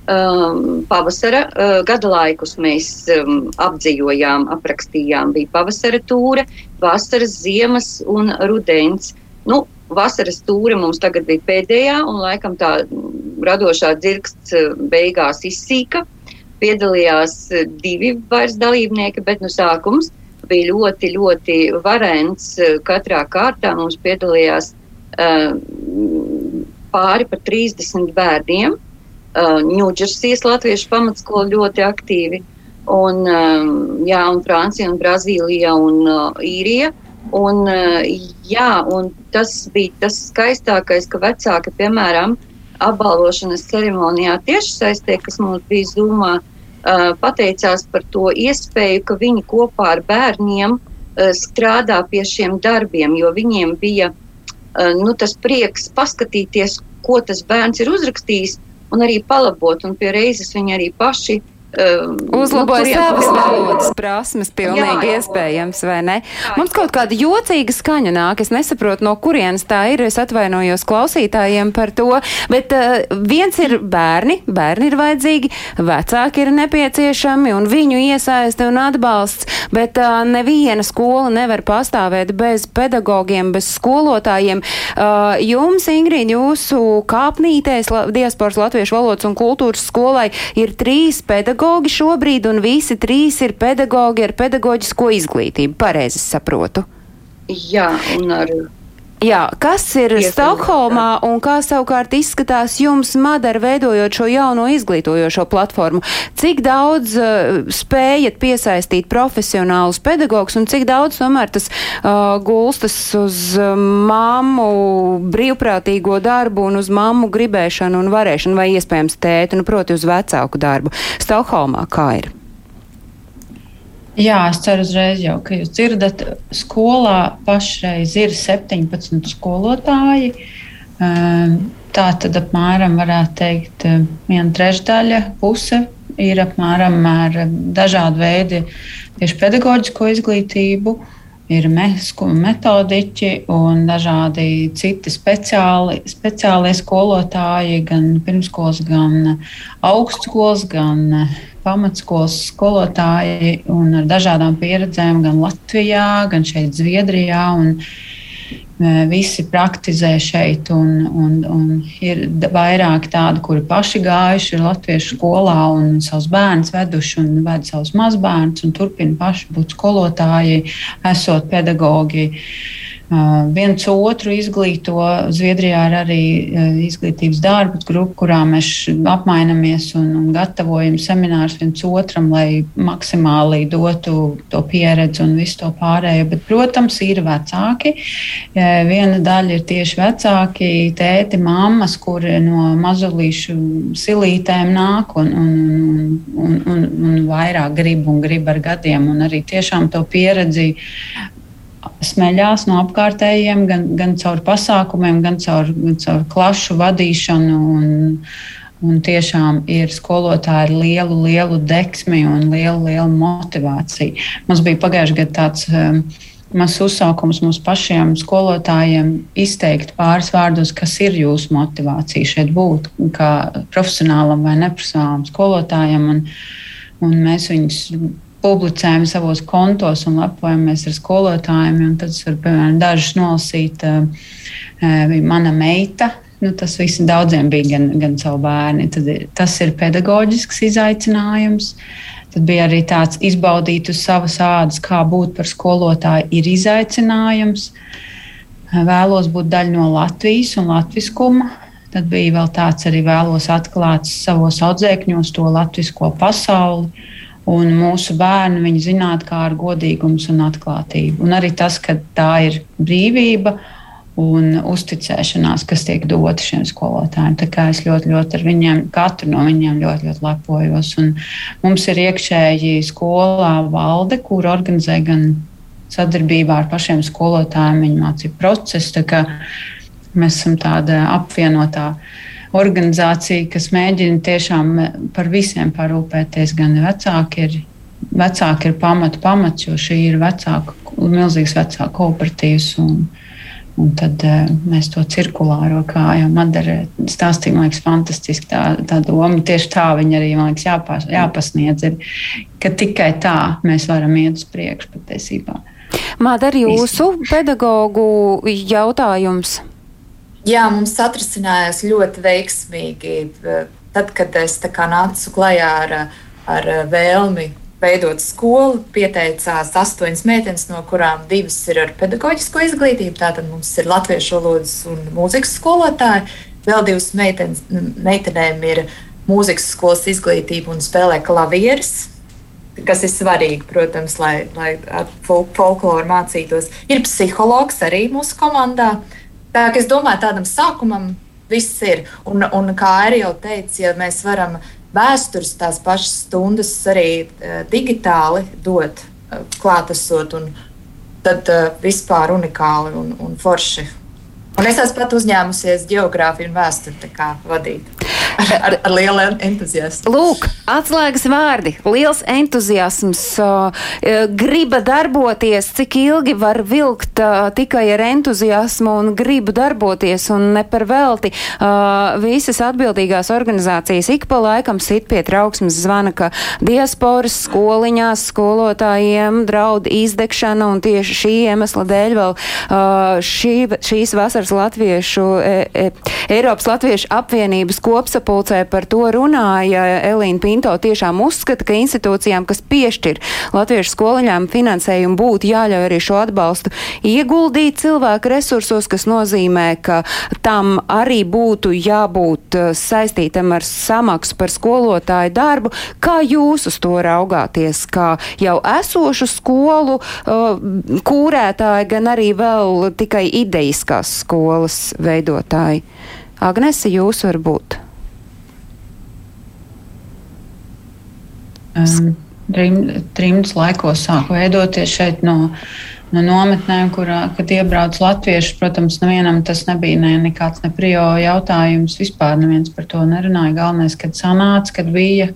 Um, pavasara uh, gada laikus mēs um, apdzīvojām, aprakstījām. Bija pavasara tūre, vasaras, ziemas un rudens. Nu, vasaras tūre mums tagad bija pēdējā, un laikam tā radošā dzirksts uh, beigās izsīka piedalījās eh, divi vairs dalībnieki, bet no sākums bija ļoti, ļoti varens. Eh, katrā kārtā mums piedalījās uh, pāri par 30 bērniem. Ņūdžersijas uh, latviešu pamatskola ļoti aktīvi, un, uh, jā, un Francija, un Brazīlija un uh, Īrija. Un, uh, jā, un tas bija tas skaistākais, ka vecāki, piemēram, apbalvošanas ceremonijā tiešsaistē, kas mums bija Zumā, pateicās par to iespēju, ka viņi kopā ar bērniem strādā pie šiem darbiem, jo viņiem bija nu, tas prieks paskatīties, ko tas bērns ir uzrakstījis, un arī palabot, un pie reizes viņi arī paši uh, Um, Uzlaboja nu, savas valodas prasmes, pilnīgi jā, iespējams, vai ne? Jā, Mums kaut kāda jocīga skaņa nāk, es nesaprotu, no kurienes tā ir, es atvainojos klausītājiem par to, bet uh, viens ir bērni, bērni ir vajadzīgi, vecāki ir nepieciešami un viņu iesaisti un atbalsts, bet uh, neviena skola nevar pastāvēt bez pedagogiem, bez skolotājiem. Uh, jums, Ingrīd, jūsu kāpnītēs diasporas latviešu valodas un kultūras skolai ir trīs pedagogi pedagogi šobrīd, un visi trīs ir pedagogi ar pedagoģisko izglītību. Pareizi saprotu. Jā, un ar Jā, kas ir Stokholmā un kā savukārt izskatās jums, Madara, veidojot šo jauno izglītojošo platformu? Cik daudz uh, spējat piesaistīt profesionālus pedagogus un cik daudz tomēr tas uh, gulstas uz uh, mammu brīvprātīgo darbu un uz mammu gribēšanu un varēšanu vai iespējams tēti, nu proti uz vecāku darbu? Stokholmā kā ir? Jā, es ceru uzreiz jau, ka jūs dzirdat, skolā pašreiz ir 17 skolotāji. Ehm, tā tad apmēram varētu teikt, viena trešdaļa, puse ir apmēram ar dažādu veidu tieši pedagoģisko izglītību. Ir metodiķi un dažādi citi speciāli, speciālie skolotāji, gan pirmskolas, gan augstskolas, gan pamatskolas skolotāji un ar dažādām pieredzēm gan Latvijā, gan šeit Zviedrijā. Un, visi praktizē šeit, un, un, un ir vairāk tādu, kuri paši gājuši latviešu skolā un savus bērnus veduši un ved savus mazbērnus un turpina paši būt skolotāji, esot pedagogi. Uh, viens otru izglīto. Zviedrijā ir arī izglītības darba grupa, kurā mēs apmainamies un, un gatavojam seminārus viens otram, lai maksimāli dotu to pieredzi un visu to pārējo. Bet, protams, ir vecāki. Viena daļa ir tieši vecāki, tēti, mammas, kuri no mazulīšu silītēm nāk un, un, un, un, un vairāk grib un grib ar gadiem un arī tiešām to pieredzi smeļās no apkārtējiem, gan, gan caur pasākumiem, gan caur, gan caur klašu vadīšanu. Un, un tiešām ir skolotāji ar lielu, lielu deksmi un lielu, lielu motivāciju. Mums bija pagājušajā gadā tāds. Um, Mazs uzsaukums mums pašiem skolotājiem izteikt pāris vārdos, kas ir jūsu motivācija šeit būt, kā profesionālam vai neprofesionālam skolotājam. Un, un mēs viņus publicējam savos kontos un lepojamies ar skolotājiem. Tad es varu, piemēram, dažus nolasīt. Uh, mana meita, nu, tas viss daudziem bija gan, gan savu bērni. Tad, tas ir pedagoģisks izaicinājums. Tad bija arī tāds izbaudīt uz savas ādas, kā būt par skolotāju, ir izaicinājums. Vēlos būt daļa no Latvijas un latviskuma. Tad bija vēl tāds arī vēlos atklāt savos audzēkņos to latvisko pasauli un mūsu bērni viņi zinātu, kā ar godīgumu un atklātību. Un arī tas, ka tā ir brīvība un uzticēšanās, kas tiek dota šiem skolotājiem. Tā kā es ļoti, ļoti ar viņiem, katru no viņiem ļoti, ļoti lepojos. Un mums ir iekšēji skolā valde, kur organizē gan sadarbībā ar pašiem skolotājiem viņu mācību procesu. Mēs esam tāda apvienotā organizācija, kas mēģina tiešām par visiem parūpēties. Gan vecāki ir, vecāki ir pamatu pamats, jo šī ir vecāku, milzīgs vecāku kooperatīvs. Un, Un tad uh, mēs to cirkulāro, kā jau Madara stāstīja, man liekas, fantastiski tā, tā doma. Tieši tā viņa arī, man liekas, jāpas, jāpasniedz, ir, ka tikai tā mēs varam iet uz priekšu patiesībā. Madara, jūsu pedagoģu jautājums? Jā, mums atrisinājās ļoti veiksmīgi. Tad, kad es nācu klajā ar, ar vēlmi veidot skolu, pieteicās astoņas meitenes, no kurām divas ir ar pedagoģisko izglītību. Tātad mums ir latviešu valodas un mūzikas skolotāji. Vēl divas meitenes, meitenēm ir mūzikas skolas izglītība un spēlē klavieres. Kas ir svarīgi, protams, lai, lai folkloru mācītos. Ir psihologs arī mūsu komandā. Uh, Tā kā es domāju, tādam sākumam viss ir. Un, un kā arī jau teicu, ja mēs varam vēstures tās pašas stundas arī uh, digitāli dot, uh, klātesot, tad uh, vispār unikāli un, un forši. Un es esmu pat uzņēmusies geogrāfiju un vēsturi vadīt. Ar, ar lielu entuziasmu. Lūk, atslēgas vārdi. Liels entuziasms, uh, griba darboties, cik ilgi var vilkt tikai ar entuziasmu un gribu darboties un ne par velti. Visas atbildīgās organizācijas ik pa laikam sit pie trauksmes zvana, ka diasporas skoliņās skolotājiem draud izdegšana un tieši šī iemesla dēļ vēl šī, šīs vasaras vasaras latviešu, e, e, Eiropas Latviešu apvienības kopsapulcē par to runāja. Elīna Pinto tiešām uzskata, ka institūcijām, kas piešķir latviešu skoliņām finansējumu, būtu jāļauj arī šo atbalstu ieguldīt cilvēku resursos, kas nozīmē, ka tam arī būtu jābūt e, saistītam ar samaksu par skolotāju darbu. Kā jūs uz to raugāties, kā jau esošu skolu uh, kūrētāji, gan arī vēl tikai idejiskās skolas? Skolas veidotāji. Agnese, jūs varbūt? Um, Trimdas laikos sāku veidoties šeit no, no nometnēm, kurā, kad iebrauc latvieši. Protams, nevienam tas nebija ne, nekāds ne prio jautājums. Vispār neviens par to nerunāja. Galvenais, kad sanāca, kad bija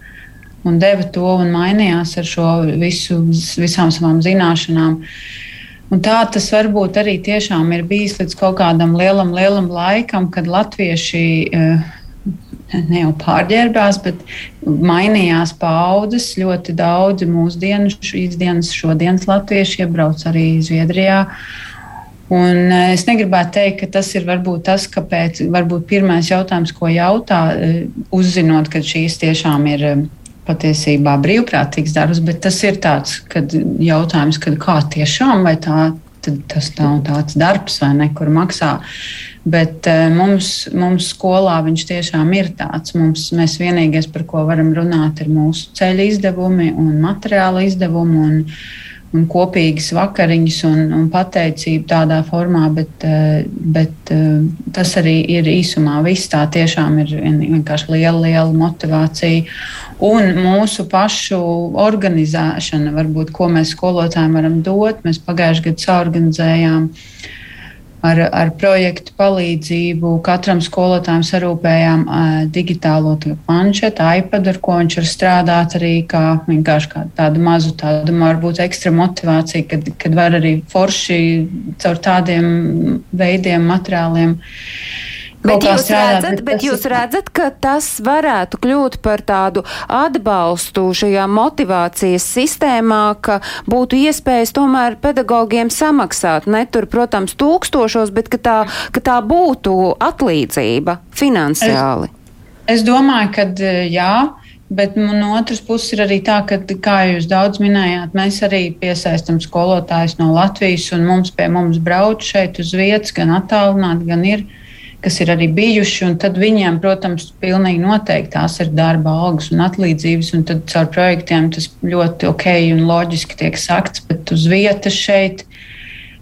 un deva to un mainījās ar šo visu, visām savām zināšanām. Uh, Un tā tas varbūt arī tiešām ir bijis līdz kaut kādam lielam, lielam laikam, kad latvieši eh, ne jau pārģērbās, bet mainījās paudzes. Ļoti daudzi mūsdienu, šīs dienas, šodienas latvieši iebrauc arī Zviedrijā. Un es negribētu teikt, ka tas ir varbūt tas, kāpēc varbūt pirmais jautājums, ko jautā, uzzinot, ka šīs tiešām ir patiesībā brīvprātīgs darbs, bet tas ir tāds kad jautājums, kad kā tiešām vai tā, tas nav tāds darbs vai nekur maksā. Bet mums, mums skolā viņš tiešām ir tāds. Mums, mēs vienīgais, par ko varam runāt, ir mūsu ceļu izdevumi un materiāla izdevumi. Un, un kopīgas vakariņas un, un pateicību tādā formā, bet, eh, bet eh, tas arī ir īsumā viss. Tā tiešām ir vienkārši liela, liela motivācija. Un mūsu pašu organizēšana, varbūt, ko mēs skolotājiem varam dot. Mēs pagājušajā gadā saorganizējām uh, ar, ar projektu palīdzību. Katram skolotājam sarūpējām uh, digitālo planšetu, iPad, ar ko viņš var strādāt arī kā vienkārši kā tādu mazu, tādu varbūt ekstra motivāciju, kad, kad var arī forši caur tādiem veidiem, materiāliem Bet jūs, strādāt, redzat, bet, jūs redzat, ka tas varētu kļūt par tādu atbalstu šajā motivācijas sistēmā, ka būtu iespējas tomēr pedagogiem samaksāt ne tur, protams, tūkstošos, bet ka tā, ka tā būtu atlīdzība finansiāli. Es, es domāju, ka jā. Bet no otras puses ir arī tā, ka, kā jūs daudz minējāt, mēs arī piesaistām skolotājus no Latvijas, un mums pie mums brauc šeit uz vietas, gan attālināti, gan ir uh, kas ir arī bijuši. Tad viņiem, protams, pilnīgi noteikti tās ir darba algas un atlīdzības. Un tad caur projektiem tas ļoti ok un loģiski tiek sakts, bet uz vietas šeit.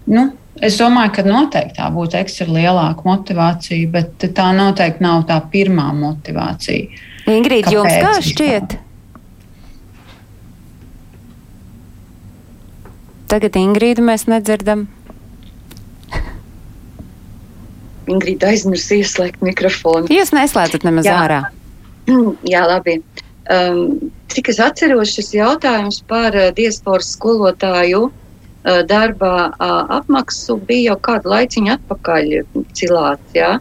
Nu, Es domāju, ka noteikti tā būtu ekstra lielāka motivācija, bet tā noteikti nav tā pirmā motivācija. Ingrīda, jums kā šķiet? Tagad Ingrīdu mēs nedzirdam. Ingrīda aizmirst ieslēgt mikrofonu. Jūs neslēdzat nemaz Jā. ārā. Jā, labi. Um, cik es atceros, šis jautājums par uh, diasporas skolotāju uh, darba uh, apmaksu bija jau kādu laiciņu atpakaļ cilāts, jā.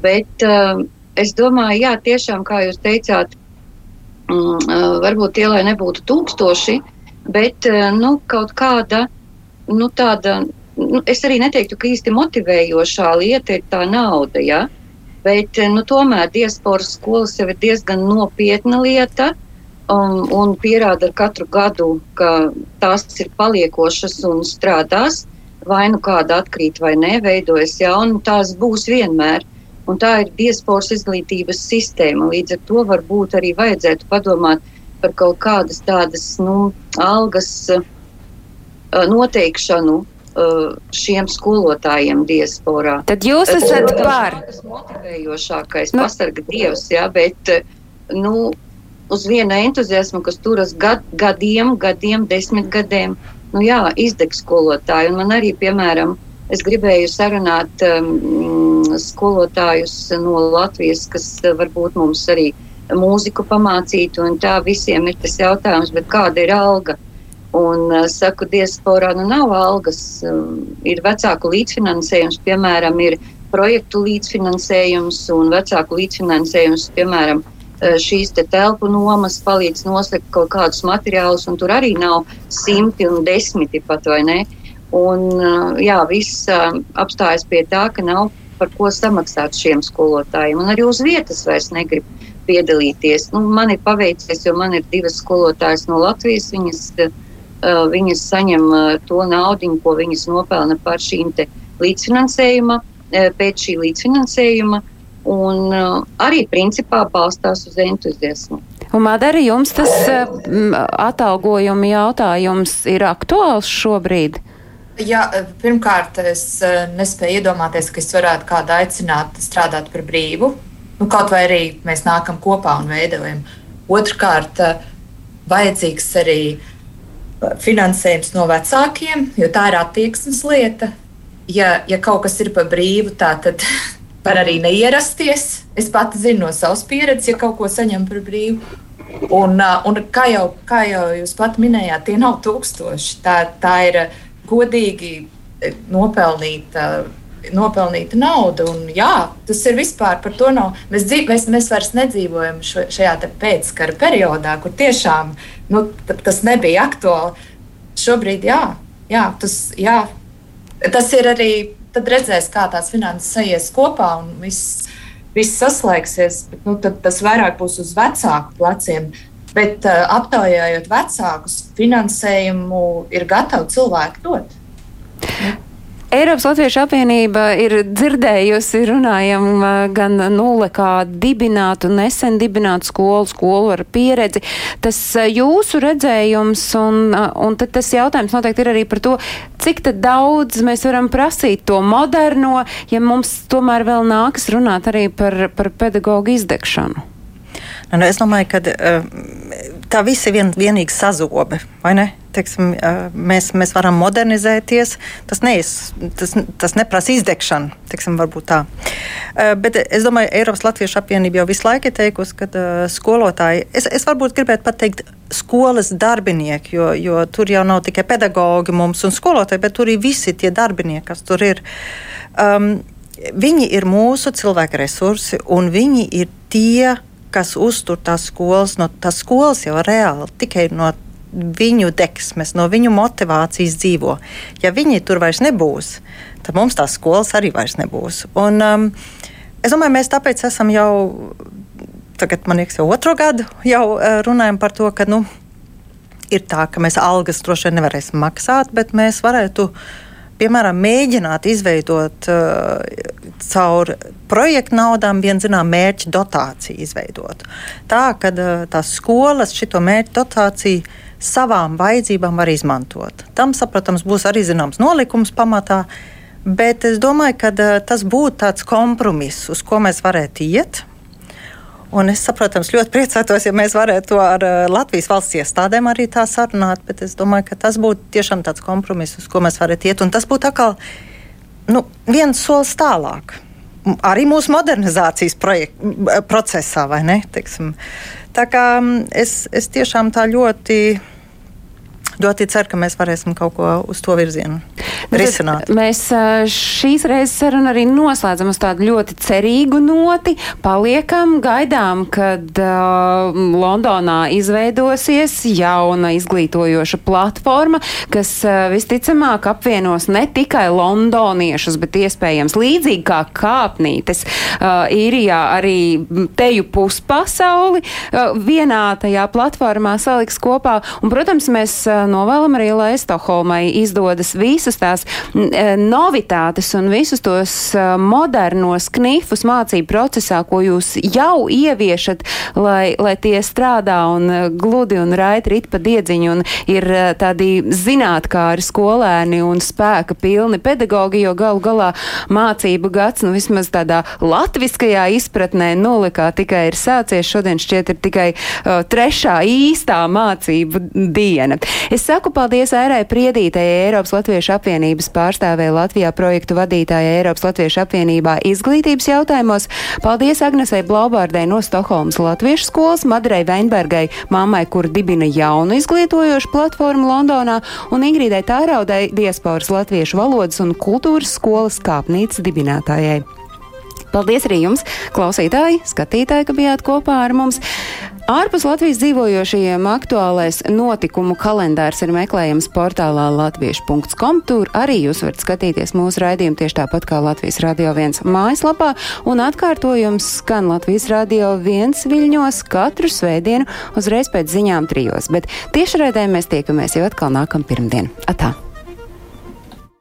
Bet uh, es domāju, jā, tiešām, kā jūs teicāt, um, uh, varbūt tie, lai nebūtu tūkstoši, bet, uh, nu, kaut kāda, nu, tāda nu, es arī neteiktu, ka īsti motivējošā lieta ir tā nauda. Ja? Bet nu, tomēr diasporas skolas jau ir diezgan nopietna lieta. Un, un pierāda ar katru gadu, ka tās ir paliekošas un strādās. Vai nu kāda atkrīt vai nē, veidojas jauna, tās būs vienmēr. Un tā ir diasporas izglītības sistēma. Līdz ar to varbūt arī vajadzētu padomāt par kaut kādas tādas nu, algas uh, noteikšanu šiem skolotājiem diasporā. Tad jūs esat uh, par? Tas motivējošākais, nu. pasarga Dievs, jā, bet, uh, nu, uz viena entuziasma, kas turas gad, gadiem, gadiem, desmit gadiem, nu jā, izdeg skolotāji. Un man arī, piemēram, es gribēju sarunāt um, skolotājus no Latvijas, kas varbūt mums arī mūziku pamācītu, un tā visiem ir tas jautājums, bet kāda ir alga? Un uh, saku, diasporā nu nav algas, um, ir vecāku līdzfinansējums, piemēram, ir projektu līdzfinansējums un vecāku līdzfinansējums, piemēram, uh, šīs te telpu nomas palīdz nosakt kaut kādus materiālus, un tur arī nav simti un desmiti pat vai ne. Un, uh, jā, viss apstājas pie tā, ka nav par ko samaksāt šiem skolotājiem, un arī uz vietas vairs negrib piedalīties. Nu, man ir paveicies, jo man ir divas skolotājas no Latvijas. Viņas, Eh, viņas saņem eh, to naudu, ko viņas nopelna par šīm līdzfinansējuma, eh, pēc šī līdzfinansējuma, un arī principā balstās uz entuziasmu. Un, Madara, jums tas atalgojuma jautājums ir aktuāls šobrīd? Jā, pirmkārt, es nespēju iedomāties, ka es varētu kādu aicināt strādāt par brīvu. Nu, kaut vai arī mēs nākam kopā un veidojam. Otrkārt, vajadzīgs arī uh, finansējums no vecākiem, jo tā ir attieksmes lieta. Ja, ja kaut kas ir par brīvu, tā, tad var arī neierasties. Es pati zinu no savas pieredzes, ja kaut ko saņem par brīvu. Un, un kā, jau, kā jau jūs pat minējāt, tie nav tūkstoši. Tā, tā ir godīgi nopelnīta nopelnīta nauda. Un, jā, tas ir vispār par to nav. Mēs, dzīv, mēs, mēs vairs nedzīvojam šo, šajā pēckara periodā, kur tiešām nu, tas nebija aktuāli. Šobrīd, jā, jā, tas, jā, tas ir arī tad redzēs, kā tās finanses sajies kopā un viss, viss saslēgsies. Bet, nu, tas vairāk būs uz vecāku pleciem. Bet uh, aptaujājot vecākus, finansējumu ir gatavi cilvēki dot. Nu. Eiropas Latviešu apvienība ir dzirdējusi, runājam, gan nulle kā dibinātu, nesen dibinātu skolu, skolu ar pieredzi. Tas jūsu redzējums un, un tad tas jautājums noteikti ir arī par to, cik daudz mēs varam prasīt to moderno, ja mums tomēr vēl nākas runāt arī par, par pedagoģu izdegšanu. Nu, es domāju, ka tā viss ir vien, vienīgi sazobe, vai ne? Teiksim, mēs, mēs varam modernizēties, tas, neies, tas, tas neprasa izdegšanu, teiksim, varbūt tā. Bet es domāju, Eiropas Latviešu apvienība jau visu laiku ir teikusi, ka skolotāji, es, es varbūt gribētu pateikt, skolas darbinieki, jo, jo tur jau nav tikai pedagogi mums un skolotāji, bet tur ir visi tie darbinieki, kas tur ir. Um, viņi ir mūsu cilvēku resursi, un viņi ir tie, kas uztur tās skolas, no tās skolas jau reāli tikai no viņu deksmes, no viņu motivācijas dzīvo. Ja viņi tur vairs nebūs, tad mums tās skolas arī vairs nebūs. Un, um, es domāju, mēs tāpēc esam jau, tagad man liekas, jau otro gadu jau uh, runājam par to, ka nu, ir tā, ka mēs algas droši vien nevarēsim maksāt, bet mēs varētu uh, piemēram, mēģināt izveidot uh, caur projektu naudām vienu zinām mērķu dotāciju izveidot. Tā, ka uh, tās skolas šo mērķu dotāciju savām vajadzībām var izmantot. Tam, saprotams, būs arī zināms nolikums pamatā, bet es domāju, ka uh, tas būtu tāds kompromiss, uz ko mēs varētu iet. Un es, protams, ļoti priecātos, ja mēs varētu to ar uh, Latvijas valsts iestādēm arī tā sarunāt, bet es domāju, ka tas būtu tiešām tāds kompromiss, uz ko mēs varētu iet. Un tas būtu atkal nu, viens solis tālāk. Arī mūsu modernizācijas projekt, procesā, vai ne? Teiksim. Tā kā es, es tiešām tā ļoti ļoti ceru, ka mēs varēsim kaut ko uz to virzienu risināt. Mēs šīs reizes sarunu arī noslēdzam uz tādu ļoti cerīgu noti. Paliekam, gaidām, kad uh, Londonā izveidosies jauna izglītojoša platforma, kas uh, visticamāk apvienos ne tikai londoniešus, bet iespējams līdzīgi kā kāpnītes uh, īrijā arī teju puspasauli uh, vienā tajā platformā saliks kopā. Un, protams, mēs uh, novēlam arī, lai Stokholmai izdodas visas tās e, novitātes un visus tos e, modernos knifus mācību procesā, ko jūs jau ieviešat, lai, lai tie strādā un e, gludi un raiti rit pa diedziņu un ir tādi zinātkāri skolēni un spēka pilni pedagogi, jo galu galā mācību gads, nu vismaz tādā latviskajā izpratnē, nulli kā tikai ir sācies, šodien šķiet ir tikai uh, trešā īstā mācību diena. Es saku paldies Airai Priedītējai Eiropas Latviešu apvienības pārstāvē Latvijā projektu vadītājai Eiropas Latviešu apvienībā izglītības jautājumos. Paldies Agnesei Blaubārdai no Stokholmas Latviešu skolas, Madrei Veinbergai, mammai, kur dibina jaunu izglītojošu platformu Londonā, un Ingrīdai Tāraudai, diasporas latviešu valodas un kultūras skolas kāpnīcas dibinātājai. Paldies arī jums, klausītāji, skatītāji, ka bijāt kopā ar mums. Ārpus Latvijas dzīvojošajiem aktuālais notikumu kalendārs ir meklējams portālā latviešu.com. Tur arī jūs varat skatīties mūsu raidījumu tieši tāpat kā Latvijas Radio 1 mājaslapā, un atkārtojums skan Latvijas Radio 1 viļņos katru svētdienu uzreiz pēc ziņām trijos, bet tiešraidē mēs tiekamies jau atkal nākam pirmdien. Atā!